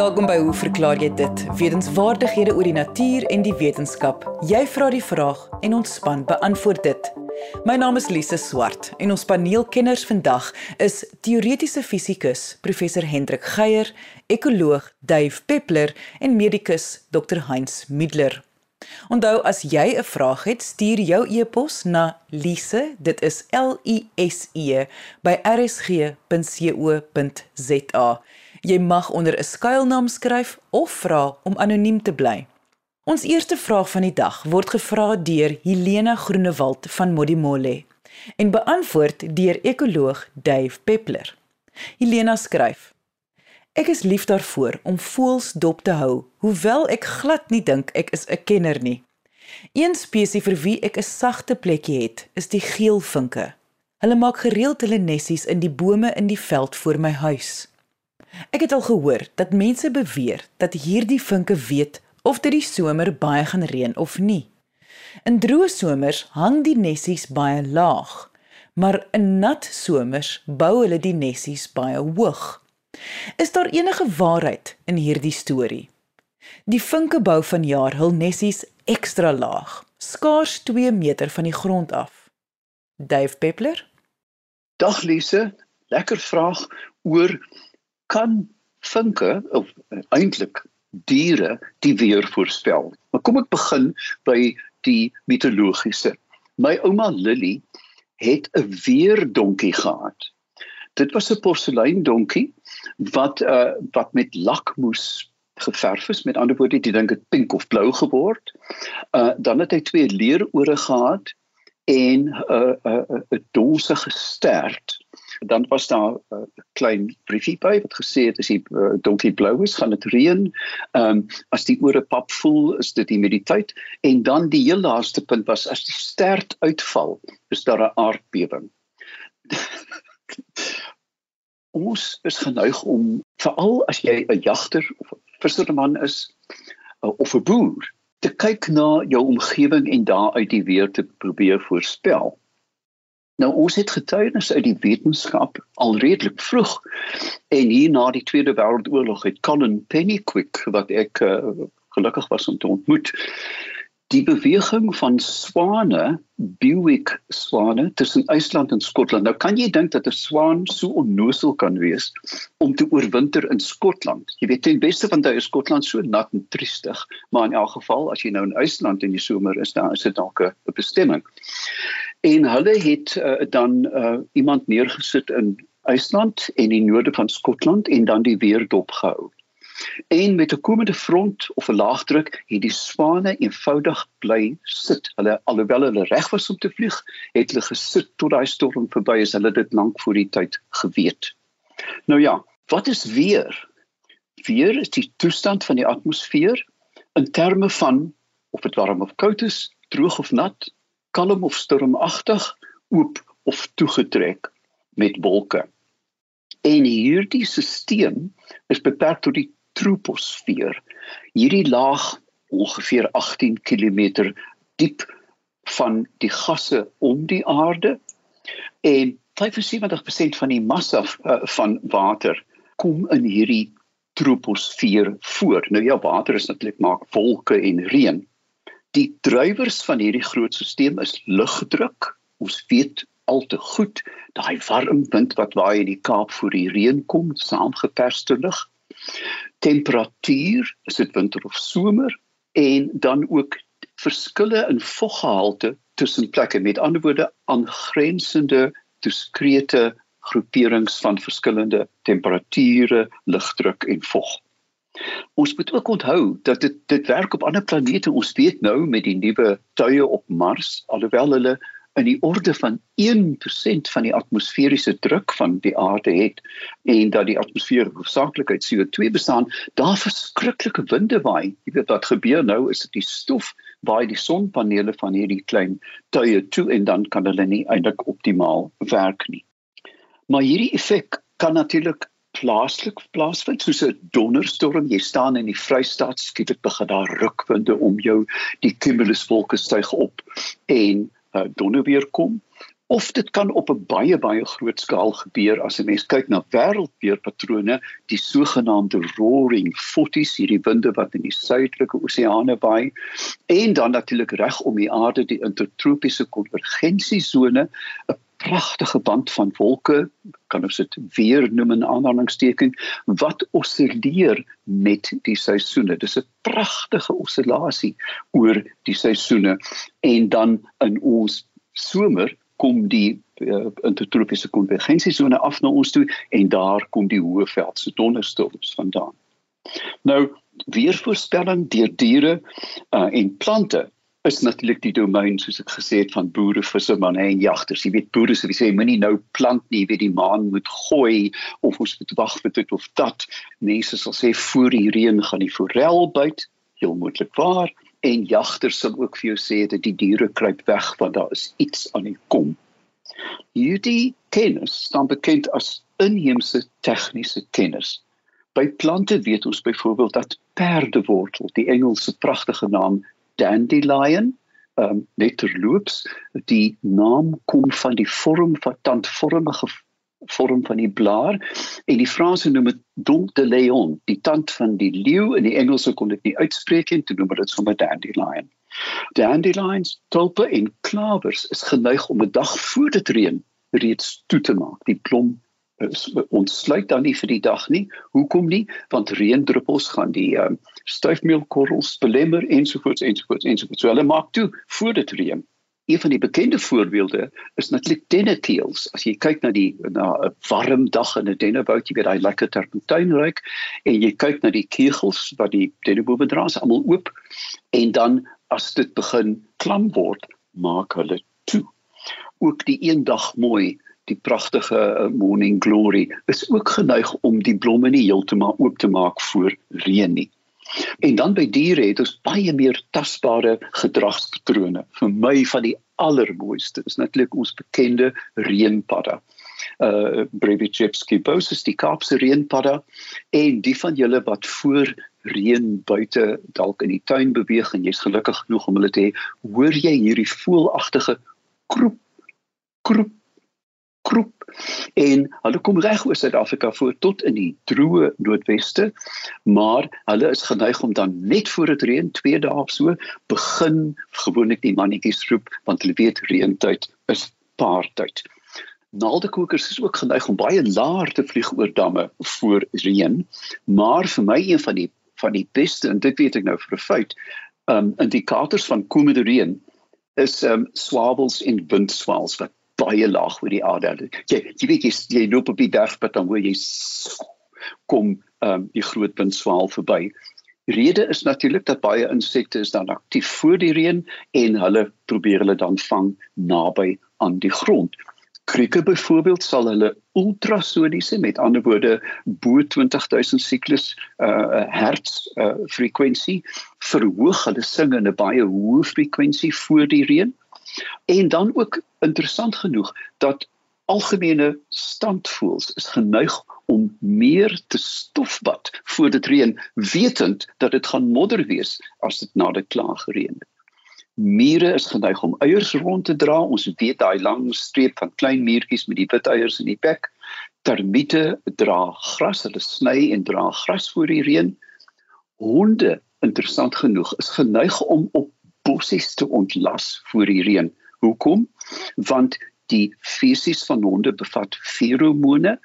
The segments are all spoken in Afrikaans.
Welkom by Hoe verklaar jy dit? Wetenskapwaardighede oor die natuur en die wetenskap. Jy vra die vraag en ons span beantwoord dit. My naam is Lise Swart en ons paneelkenners vandag is teoretiese fisikus professor Hendrik Geier, ekoloog Dave Peppler en medikus Dr Heinz Middler. Onthou as jy 'n vraag het, stuur jou e-pos na lise, dit is L I S E by rsg.co.za. Jy mag onder 'n skuilnaam skryf of vra om anoniem te bly. Ons eerste vraag van die dag word gevra deur Helena Groenewald van Modimolle en beantwoord deur ekoloog Dave Peppler. Helena skryf: Ek is lief daarvoor om voëls dop te hou, hoewel ek glad nie dink ek is 'n kenner nie. Een spesies vir wie ek 'n sagte plekkie het, is die geelvinke. Hulle maak gereeld hulle nessies in die bome in die veld voor my huis. Ek het al gehoor dat mense beweer dat hierdie vinke weet of dit die somer baie gaan reën of nie. In droë somers hang die nessies baie laag, maar in nat somers bou hulle die nessies baie hoog. Is daar enige waarheid in hierdie storie? Die vinke bou vanjaar hul nessies ekstra laag, skaars 2 meter van die grond af. Dave Peppler? Dag Lise, lekker vraag oor kan vinke of uh, eintlik diere die weer voorspel. Maar kom ek begin by die mitologiese. My ouma Lily het 'n weerdonkie gehad. Dit was 'n porseleindonkie wat uh wat met lakmoes geverf is. Met ander woorde, jy dink dit pink of blou geword. Uh dan het hy twee leerore gehad en 'n uh, 'n uh, 'n donse gestert dan was daar 'n uh, klein briefie by wat gesê het as die uh, donkie blou is, gaan dit reën. Ehm um, as die ore pap voel, is dit humiditeit en dan die heel laaste punt was as die stert uitval, is daar 'n aardbewing. Ons is geneig om veral as jy 'n jagter of 'n visserman is uh, of 'n boer te kyk na jou omgewing en daaruit die weer te probeer voorspel. Nou ons het getuienis uit die wetenskap al redelik vroeg en hier na die Tweede Wêreldoorlog het Colin Pennyquick wat ek uh, gelukkig was om te ontmoet die beweging van swane Bewick swane tussen IJsland en Skotland. Nou kan jy dink dat 'n swaan so onnosel kan wees om te oorwinter in Skotland. Jy weet ten beste van daai Skotland so nat en triestig, maar in elk geval as jy nou in IJsland in die somer is, dan is dit dalk 'n bestemming en hulle het uh, dan uh, iemand neergesit in IJsland en die noorde van Skotland en dan die weer dopgehou. En met 'n komende front of 'n laagdruk het die swane eenvoudig bly sit. Hulle alhoewel hulle reg was om te vlieg, het hulle gesit tot daai storm verby is. Hulle dit lank voor die tyd geweet. Nou ja, wat is weer? Weer is die toestand van die atmosfeer in terme van of dit warm of koud is, droog of nat, kalm of stormagtig, oop of toegetrek met wolke. En hierdie stelsel is beperk tot die troposfeer. Hierdie laag ongeveer 18 km diep van die gasse om die aarde en 75% van die massa uh, van water kom in hierdie troposfeer voor. Nou ja, water is natuurlik maak wolke en reën. Die drywers van hierdie groot stelsel is lugdruk. Ons weet al te goed daai warm wind wat waai in die Kaap voor die reën kom, saamgeperste lug. Temperatuur, is dit winter of somer en dan ook verskille in voggehalte tussen plekke met ander woorde aangrensende diskrete groeperings van verskillende temperature, lugdruk en vog. Ons moet ook onthou dat dit dit werk op ander planete. Ons weet nou met die nuwe tuie op Mars, alhoewel hulle in die orde van 1% van die atmosferiese druk van die aarde het en dat die atmosfeer hoofsaaklik uit CO2 bestaan, daar verskriklike winde waai. Jy weet wat gebeur nou is dit die stof waai die sonpanele van hierdie klein tuie toe en dan kan hulle nie eintlik optimaal werk nie. Maar hierdie effek kan natuurlik plaaslik plaasvind soos 'n donderstorm jy staan in die Vrystaat skielik begin daar rukwinde om jou die cumuluswolke styg op en uh, donderweer kom of dit kan op 'n baie baie groot skaal gebeur as 'n mens kyk na wêreldweerpatrone, die sogenaamde roaring forties, hierdie winde wat in die suidelike oseane waai, en dan natuurlik reg om die aarde die intertropiese konvergensiesone, 'n pragtige band van wolke, kan ons dit weer noem in aanhalingsteken, wat osilleer met die seisoene. Dis 'n pragtige oscillasie oor die seisoene en dan in ons somer kom die uh, intertropiese konvergensiesone af na ons toe en daar kom die hoë veldse donderstorms vandaan. Nou weervoorspelling deur diere uh, en plante is natuurlik die domein soos ek gesê het van boere, vissermanne en jagters. Jy weet boere sê moenie nou plant nie, weet die maan moet gooi of ons moet wag vir dit of dat. Mense sal sê voor die reën gaan die forel byt, heel moontlik waar en jagters sal ook vir jou sê dat die diere kruip weg want daar is iets aan die kom. Hierdie kennis staan bekend as inheemse tegniese kennis. By plante weet ons byvoorbeeld dat perdewortel, die Engelse pragtige naam dandelion, um, net terloops, die naam kom van die vorm van tandvormige vorm van die blaar en die Franse noem dit don de leon die tand van die leeu in die Engelse kon dit nie uitspreek en toe noem dit sommer dandelion. Dandelions tulpe en klavers is geneig om 'n dag voor dit reën reeds toe te maak. Die blom ontsluit dan nie vir die dag nie hoekom nie want reendruppels gaan die um, stuifmeelkorrels belemmer ensovoorts ensovoorts ensovoorts so hulle maak toe voor dit reën een van die bekende voorbeelde is natuurlik denneteels. As jy kyk na die na 'n warm dag in 'n dennebout, jy weet hy lekker terpentyn ruik en jy kyk na die kegels wat die dennebome dra, is almal oop en dan as dit begin klam word, maak hulle toe. Ook die eendag mooi die pragtige uh, morning glory is ook geneig om die blomme nie heeltemal oop te maak voor reën nie. En dan by diere het ons baie meer tasbare gedragspatrone. Vir my van die allermooiste is natuurlik ons bekende reënpadda. Uh Brevichevsky bosus die Kaapse reënpadda en die van julle wat voor reën buite dalk in die tuin beweeg en jy's gelukkig genoeg om hulle te hê, hoor jy hierdie voelagtige kroep kroep groep en hulle kom reg oor Suid-Afrika voor tot in die droë noordweste maar hulle is geneig om dan net voor dit reën 2 dae of so begin gewoonlik die mannetjies roep want hulle weet reëntyd is paartyd Naaldekokers is ook geneig om baie laer te vlieg oor damme voor reën maar vir my een van die van die beste en dit weet ek nou vir 'n feit um indikators van komende reën is um swabels en windswaals wat baie laag oor die aarde. Jy jy weet jy, jy loop op die bergpad dan hoor jy kom um, die groot windswaal verby. Rede is natuurlik dat baie insekte is dan aktief voor die reën en hulle probeer hulle dan vang naby aan die grond. Krieke byvoorbeeld sal hulle ultrasoniese met ander woorde bo 20000 siklus uh hertz uh frekwensie verhoog hulle sing in 'n baie hoë frekwensie voor die reën. En dan ook interessant genoeg dat algemene standvoels is geneig om meer te stofbad voor dit reën wetend dat dit gaan modder wees as dit na dit klaar gereën het. Mure is geneig om eiers rond te dra. Ons weet daai lang streep van klein muurtjies met die wit eiers in die bek. Termiete dra gras, hulle sny en dra gras voor die reën. Honde, interessant genoeg, is geneig om op bossies te ontlas voor die reën. Hoekom? Want die fisies van honde bevat feromone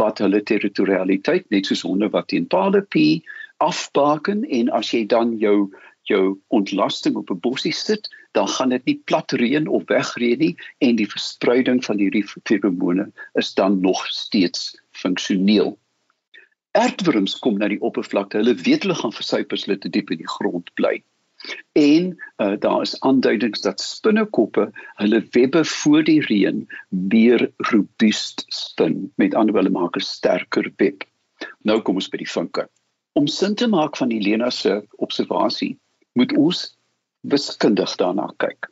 wat hulle territorialiteit net soos honde wat teen pale pie afbaken en as jy dan jou jou ontlasting op 'n bossie sit, dan gaan dit nie plat reën of wegreën nie en die verspreiding van hierdie feromone is dan nog steeds funksioneel. Erdwurms kom na die oppervlakte. Hulle weet hulle gaan versuip as hulle te diep in die grond bly. En uh, daar is aanduidings dat spinnekoppe hulle webbe voor die reën meer robuust spin. Met ander woorde maak 'n sterker web. Nou kom ons by die vinke. Om sin te maak van Helena se observasie, moet ons wiskundig daarna kyk.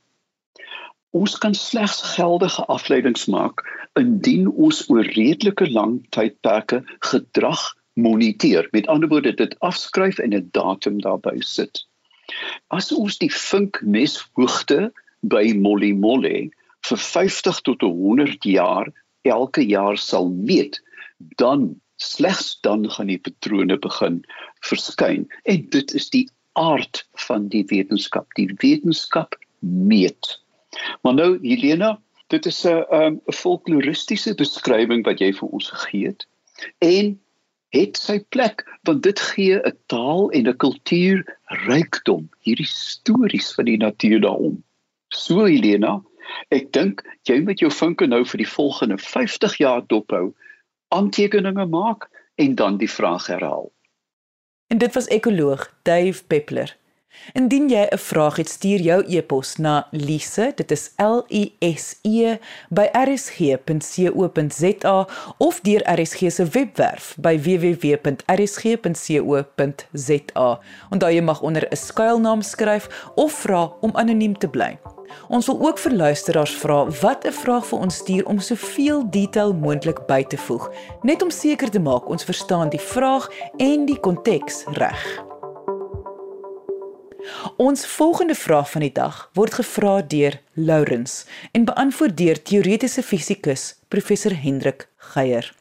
Ons kan slegs geldige afleidings maak indien ons oor redelike lang tydperke gedrag moniteer. Met ander woorde dit afskryf en 'n datum daarby sit. As ons die vinkneshoogte by Molly Molle vir 50 tot 100 jaar elke jaar sal meet, dan slegs dan gaan die patrone begin verskyn. En dit is die aard van die wetenskap. Die wetenskap meet. Maar nou Helena, dit is 'n 'n folkloristiese beskrywing wat jy vir ons gegee het. En het sy plek want dit gee 'n taal en 'n kultuur rykdom hierdie stories van die natuur daarom. So Helena, ek dink jy moet jou vinke nou vir die volgende 50 jaar dophou, aantekeninge maak en dan die vraag herhaal. En dit was ekoloog Dave Peppler. Indien jy 'n vraag het, stuur jou e-pos na lise, dit is L I S E by rsg.co.za of deur RSG se webwerf by www.rsg.co.za. Onthou jy mag onder 'n skuilnaam skryf of vra om anoniem te bly. Ons wil ook vir luisteraars vra wat 'n vraag vir ons stuur om soveel detail moontlik by te voeg, net om seker te maak ons verstaan die vraag en die konteks reg. Ons volgende vraag van die dag word gevra deur Lourens en beantwoord deur teoretiese fisikus professor Hendrik Geier.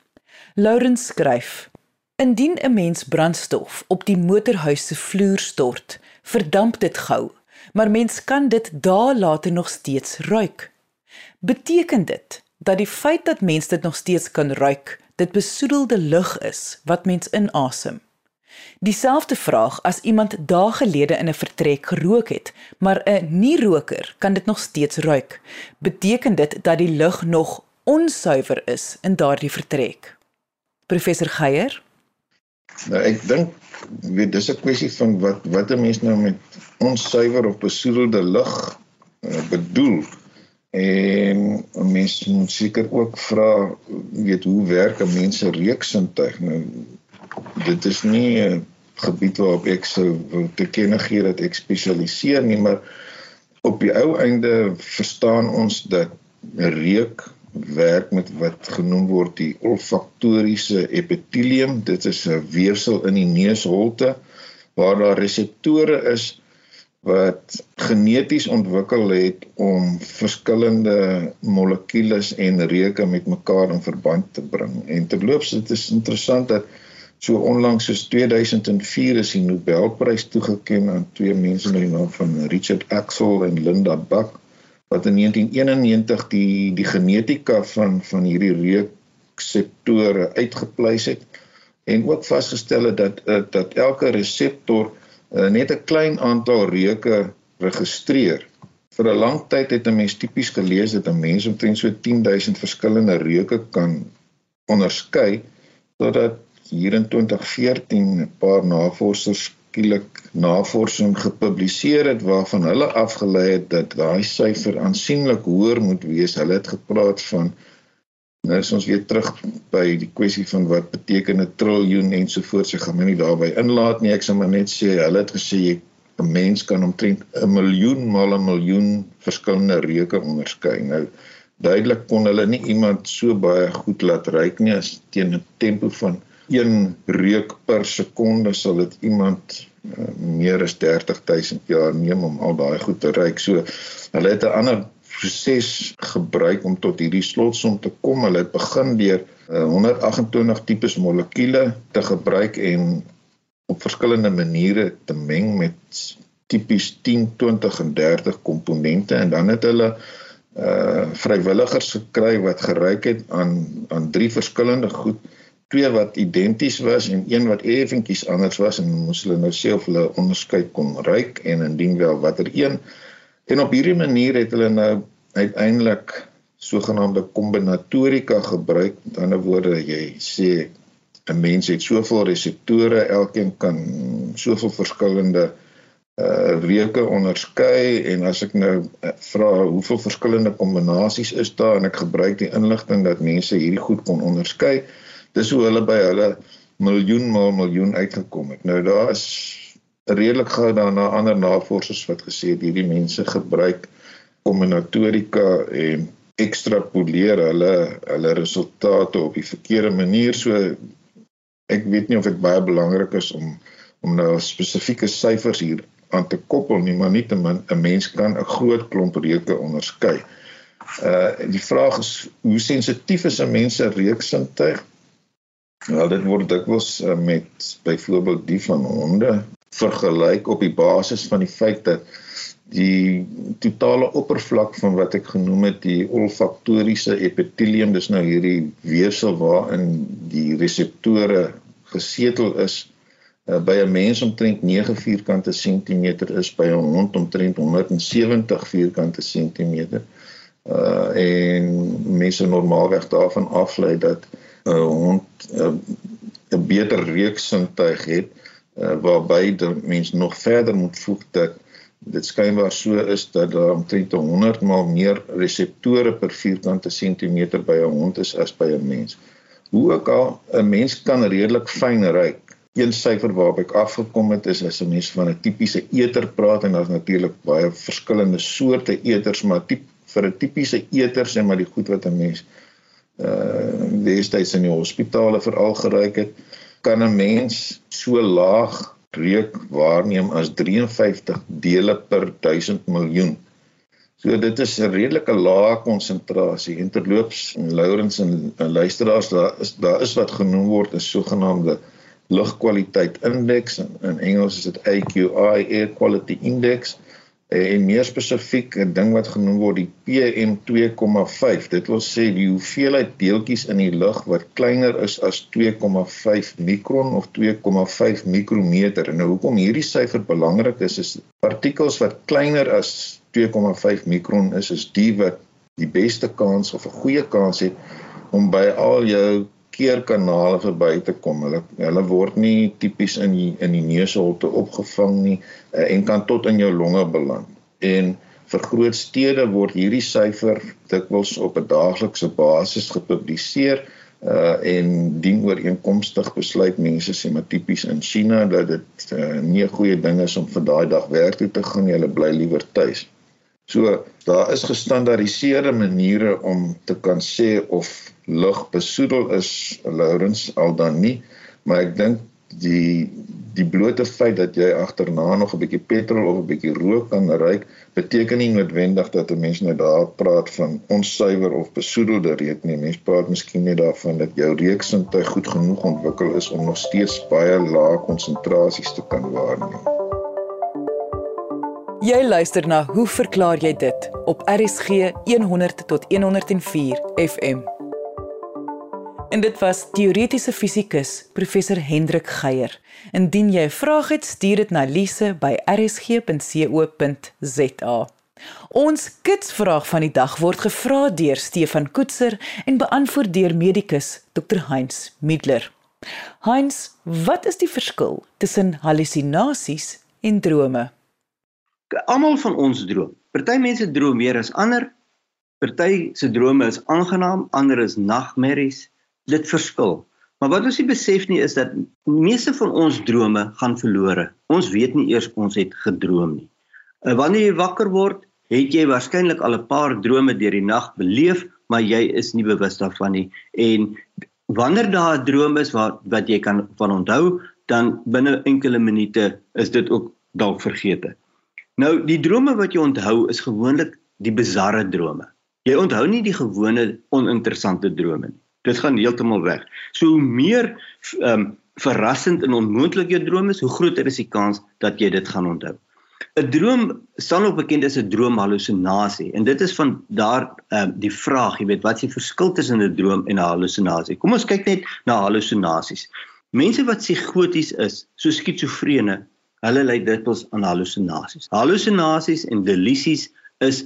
Lourens skryf: Indien 'n mens brandstof op die motorhuis se vloer stort, verdamp dit gou, maar mens kan dit dae later nog steeds ruik. Beteken dit dat die feit dat mens dit nog steeds kan ruik, dit besoedelde lug is wat mens inasem? Dieselfde vraag as iemand dae gelede in 'n vertrek gerook het, maar 'n nie-roker kan dit nog steeds ruik. Beteken dit dat die lug nog onsuiwer is in daardie vertrek? Professor Geier? Nou ek dink weet dis 'n kwessie van wat wat 'n mens nou met onsuiwer of besoedelde lug uh, bedoel. En 'n mens moet seker ook vra weet hoe werk 'n mens se reuksintuig nou dit is nie 'n gebied waarop ek sou wil te kenne gee dat ek spesialiseer nie, maar op die ou einde verstaan ons dat reuk werk met wat genoem word die olfaktoriese epitelium. Dit is 'n weefsel in die neusholte waar daar reseptore is wat geneties ontwikkel het om verskillende molekules en reuke met mekaar in verband te bring. En terloops, dit is interessant dat So onlangs soos 2004 is die Nobelprys toegekend aan twee mense met die naam van Richard Axel en Linda Buck wat in 1991 die die genetika van van hierdie reukreseptore uitgepleis het en ook vasgestel het dat eh, dat elke reseptor uh, net 'n klein aantal reuke registreer. Vir 'n lang tyd het 'n mens tipies gelees dat 'n mens omtrent so 10000 verskillende reuke kan onderskei totdat hier in 2014 'n paar navorsers skielik navorsing gepubliseer het waarvan hulle afgelei het dat daai syfer aansienlik hoër moet wees. Hulle het gepraat van nou is ons weer terug by die kwessie van wat beteken 'n triljoen ensovoorts. Ek gaan my nie daarby inlaat nie. Ek sal maar net sê hulle het gesê 'n mens kan omtrent 'n miljoen maal 'n miljoen verskillende reuke onderskei. Nou duidelik kon hulle nie iemand so baie goed laat ruik nie as teen 'n tempo van een reuk per sekonde sal dit iemand uh, meer as 30000 jaar neem om al daai goed te ruik. So hulle het 'n ander proses gebruik om tot hierdie slotsom te kom. Hulle het begin deur uh, 128 tipes molekules te gebruik en op verskillende maniere te meng met tipies 10, 20 en 30 komponente en dan het hulle uh vrywilligers gekry wat geruik het aan aan drie verskillende goed twee wat identies was en een wat effentjies anders was en moes hulle nou sê of hulle onderskei kon ruik en indien wel watter een. En op hierdie manier het hulle nou uiteindelik sogenaamde kombinatorika gebruik. Met ander woorde, jy sê 'n mens het soveel reseptore, elkeen kan soveel verskillende uh reuke onderskei en as ek nou uh, vra hoeveel verskillende kombinasies is daar en ek gebruik die inligting dat mense hierdie goed kon onderskei, dis hoe hulle by hulle miljoen maal miljoen uitgekom het. Nou daar is redelik gou daarna ander navorsers wat gesê het hierdie mense gebruik kombinatorika en ekstrapoleer hulle hulle resultate op die verkeerde manier. So ek weet nie of dit baie belangrik is om om nou spesifieke syfers hier aan te koppel nie, maar nietemin 'n mens kan 'n groot klomp reuke onderskei. Uh die vraag is hoe sensitief is 'n mens se reuksintuig? Wel dit word dikwels uh, met byvoorbeeld die van honde vergelyk op die basis van die feit dat die totale oppervlak van wat ek genoem het die olfaktoriese epitelium dis nou hierdie weefsel waarin die reseptore gesetel is uh, by 'n mens omtrent 9 vierkante sentimeter is by 'n hond omtrent 170 vierkante sentimeter uh en mense normaalweg daarvan aflei dat 'n uh, hond 'n uh, beter reuksintuig het uh, waarby die mens nog verder moet voeg dat dit skynbaar so is dat daar omtrent 100 maal meer reseptore per vierkante sentimeter by 'n hond is as by 'n mens. Hoe ook al 'n mens kan redelik fyn ruik. Een syfer waarop ek afgekom het is as 'n mens van 'n tipiese eter praat en daar's natuurlik baie verskillende soorte eters, maar tip, vir 'n tipiese eter sê maar die goed wat 'n mens uh destyds in die hospitale veral geruik het, kan 'n mens so laag reuk waarneem as 53 dele per 1000 miljoen. So dit is 'n redelike lae konsentrasie. En terloops, Lourens en, en luisteraars, daar is daar is wat genoem word 'n sogenaamde lugkwaliteit indeks in, in Engels is dit AQI air quality index en meer spesifiek 'n ding wat genoem word die PM2,5. Dit wil sê die hoeveelheid deeltjies in die lug wat kleiner is as 2,5 mikron of 2,5 mikrometer. En nou hoekom hierdie syfer belangrik is is partikels wat kleiner as 2,5 mikron is is die wat die beste kans of 'n goeie kans het om by al jou keerkanale verby te kom. Hulle hulle word nie tipies in die in die neusholte opgevang nie uh, en kan tot in jou longe beland. En vir groot stede word hierdie syfer dikwels op 'n daaglikse basis gepubliseer uh en dien ooreenkomstig besluit mense sê maar tipies in China dat dit uh, nie 'n goeie ding is om vir daai dag werk toe te gaan nie hulle bly liewer tuis. So daar is gestandaardiseerde maniere om te kan sê of lug besoedel is Lourens al dan nie maar ek dink die die blote feit dat jy agterna nog 'n bietjie petrol of 'n bietjie rook kan ruik beteken nie noodwendig dat 'n mens nou daar praat van onsuiwer of besoedelde reuk nie. Mens praat miskien net daarvan dat jou reuksintuig goed genoeg ontwikkel is om nog steeds baie lae konsentrasies te kan waarneem. Jy luister na hoe verklaar jy dit? Op RSG 100 tot 104 FM En dit was teoretiese fisikus professor Hendrik Geier. Indien jy 'n vraag het, stuur dit na lise@rsg.co.za. Ons kitsvraag van die dag word gevra deur Stefan Koetser en beantwoord deur medikus Dr Heinz Middler. Heinz, wat is die verskil tussen hallusinasies en drome? Almal van ons droom. Party mense droom meer as ander. Party se drome is aangenaam, ander is nagmerries dit verskil. Maar wat ons nie besef nie is dat meeste van ons drome gaan verlore. Ons weet nie eers ons het gedroom nie. Wanneer jy wakker word, het jy waarskynlik al 'n paar drome deur die nag beleef, maar jy is nie bewus daarvan nie. En wanneer daar 'n droom is wat wat jy kan van onthou, dan binne enkele minute is dit ook dalk vergete. Nou die drome wat jy onthou is gewoonlik die bizarre drome. Jy onthou nie die gewone oninteressante drome nie dit gaan heeltemal weg. So hoe meer ehm um, verrassend en onmoontlik jou droom is, hoe groter is die kans dat jy dit gaan onthou. 'n Droom sal ook bekend as 'n droomhallusinasie en dit is van daar ehm um, die vraag, jy weet, wat is die verskil tussen 'n droom en 'n hallusinasie? Kom ons kyk net na hallusinasies. Mense wat psigoties is, so skizofrene, hulle ly dikwels aan hallusinasies. Hallusinasies en delusies is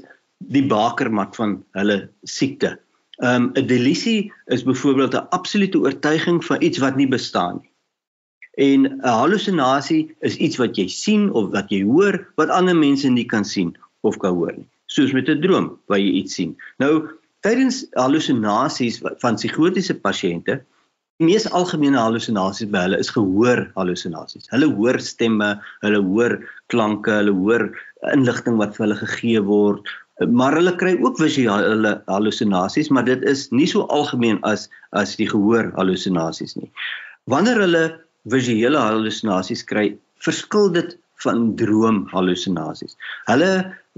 die bakermat van hulle siekte. Ehm um, 'n delisie is byvoorbeeld 'n absolute oortuiging van iets wat nie bestaan nie. En 'n hallusinasie is iets wat jy sien of wat jy hoor wat ander mense nie kan sien of kan hoor nie. Soos met 'n droom waar jy iets sien. Nou, tydens hallusinasies van psigotiese pasiënte, die mees algemene hallusinasies by hulle is gehoor hallusinasies. Hulle hoor stemme, hulle hoor klanke, hulle hoor inligting wat vir hulle gegee word maar hulle kry ook visuele hallusinasies, maar dit is nie so algemeen as as die gehoor hallusinasies nie. Wanneer hulle visuele hallusinasies kry, verskil dit van droom hallusinasies. Hulle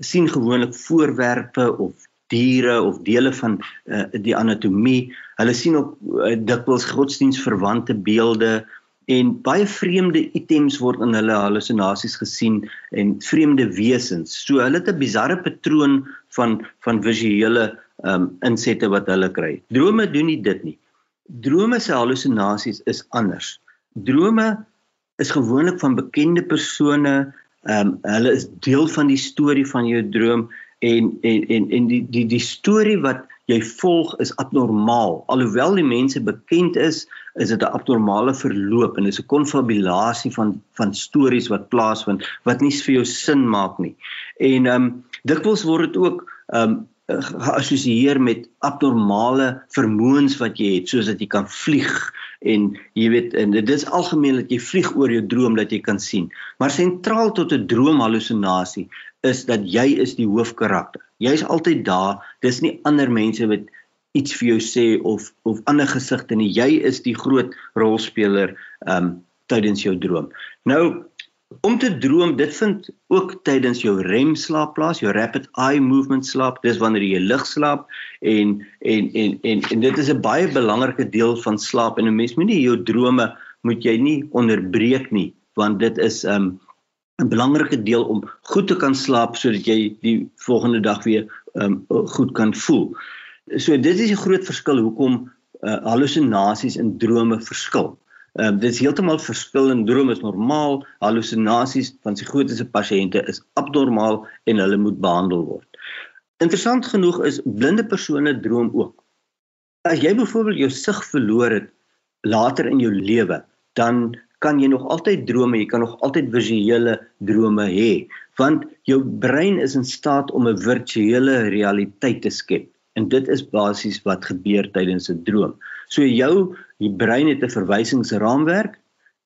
sien gewoonlik voorwerpe of diere of dele van uh, die anatomie. Hulle sien ook uh, dikwels godsdienstverwante beelde en baie vreemde items word in hulle halusinasies gesien en vreemde wesens. So hulle het 'n bizarre patroon van van visuele um, insette wat hulle kry. Drome doen nie dit nie. Drome se halusinasies is anders. Drome is gewoonlik van bekende persone. Um, hulle is deel van die storie van jou droom en en en en die die die storie wat jy volg is abnormaal. Alhoewel die mense bekend is, is dit 'n abnormale verloop en dit is 'n konfabulasie van van stories wat plaasvind wat nie vir jou sin maak nie. En ehm um, dikwels word dit ook ehm um, geassosieer met abnormale vermoëns wat jy het soos dat jy kan vlieg en jy weet en dit is algemeen dat jy vlieg oor jou droom dat jy kan sien maar sentraal tot 'n droomhalusinasie is dat jy is die hoofkarakter. Jy's altyd daar. Dis nie ander mense wat iets vir jou sê of of ander gesigte nie. Jy is die groot rolspeler um tydens jou droom. Nou om te droom, dit vind ook tydens jou REM slaap plaas, jou rapid eye movement slaap. Dis wanneer jy lig slaap en en en en en dit is 'n baie belangrike deel van slaap en 'n mens moet nie jou drome moet jy nie onderbreek nie want dit is um 'n belangrike deel om goed te kan slaap sodat jy die volgende dag weer um, goed kan voel. So dit is 'n groot verskil hoekom uh, hallusinasies en drome verskil. Ehm uh, dit is heeltemal verskil en drome is normaal, hallusinasies van grootste pasiënte is abnormaal en hulle moet behandel word. Interessant genoeg is blinde persone droom ook. As jy byvoorbeeld jou sig verloor het later in jou lewe, dan kan jy nog altyd drome, jy kan nog altyd visuele drome hê, want jou brein is in staat om 'n virtuele realiteit te skep. En dit is basies wat gebeur tydens 'n droom. So jou die brein het 'n verwysingsraamwerk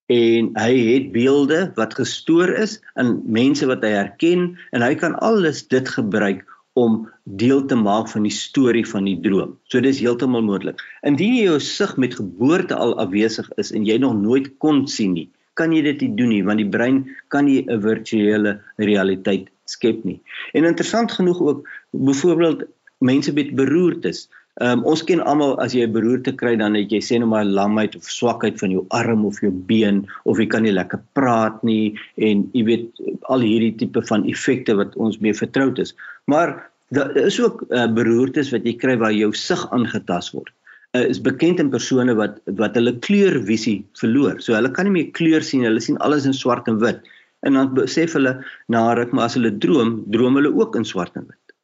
en hy het beelde wat gestoor is in mense wat hy herken en hy kan alles dit gebruik om deel te maak van die storie van die droom. So dis heeltemal moontlik. Indien jy jou sig met geboorte al afwesig is en jy nog nooit kon sien nie, kan jy dit nie doen nie want die brein kan nie 'n virtuele realiteit skep nie. En interessant genoeg ook byvoorbeeld mense met beroertes. Um, ons ken almal as jy 'n beroerte kry dan het jy sê nou maar lamheid of swakheid van jou arm of jou been of jy kan nie lekker praat nie en jy weet al hierdie tipe van effekte wat ons mee vertroud is. Maar daar is ook uh, beroertes wat jy kry waar jou sig aangetast word. Uh, is bekend in persone wat wat hulle kleurvisie verloor. So hulle kan nie meer kleur sien, hulle sien alles in swart en wit. En dan besef hulle na ruk maar as hulle droom, droom hulle ook in swart en wit.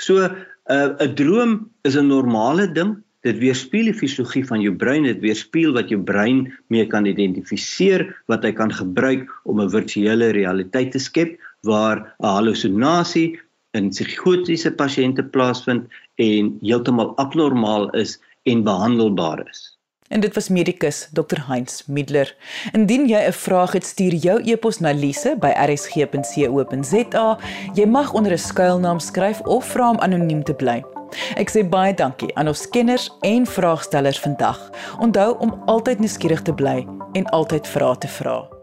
So uh, 'n droom is 'n normale ding. Dit weerspieël die fisiologie van jou brein, dit weerspieël wat jou brein mee kan identifiseer, wat hy kan gebruik om 'n virtuele realiteit te skep waar 'n halusinasie in psigotiese pasiënte plaasvind en heeltemal abnormaal is en behandelbaar is. En dit was medikus Dr Heinz Middler. Indien jy 'n vraag het, stuur jou e-pos na lise@rsg.co.za. Jy mag onder 'n skuilnaam skryf of vra om anoniem te bly. Ek sê baie dankie aan ons kenners en vraagstellers vandag. Onthou om altyd nuuskierig te bly en altyd vrae te vra.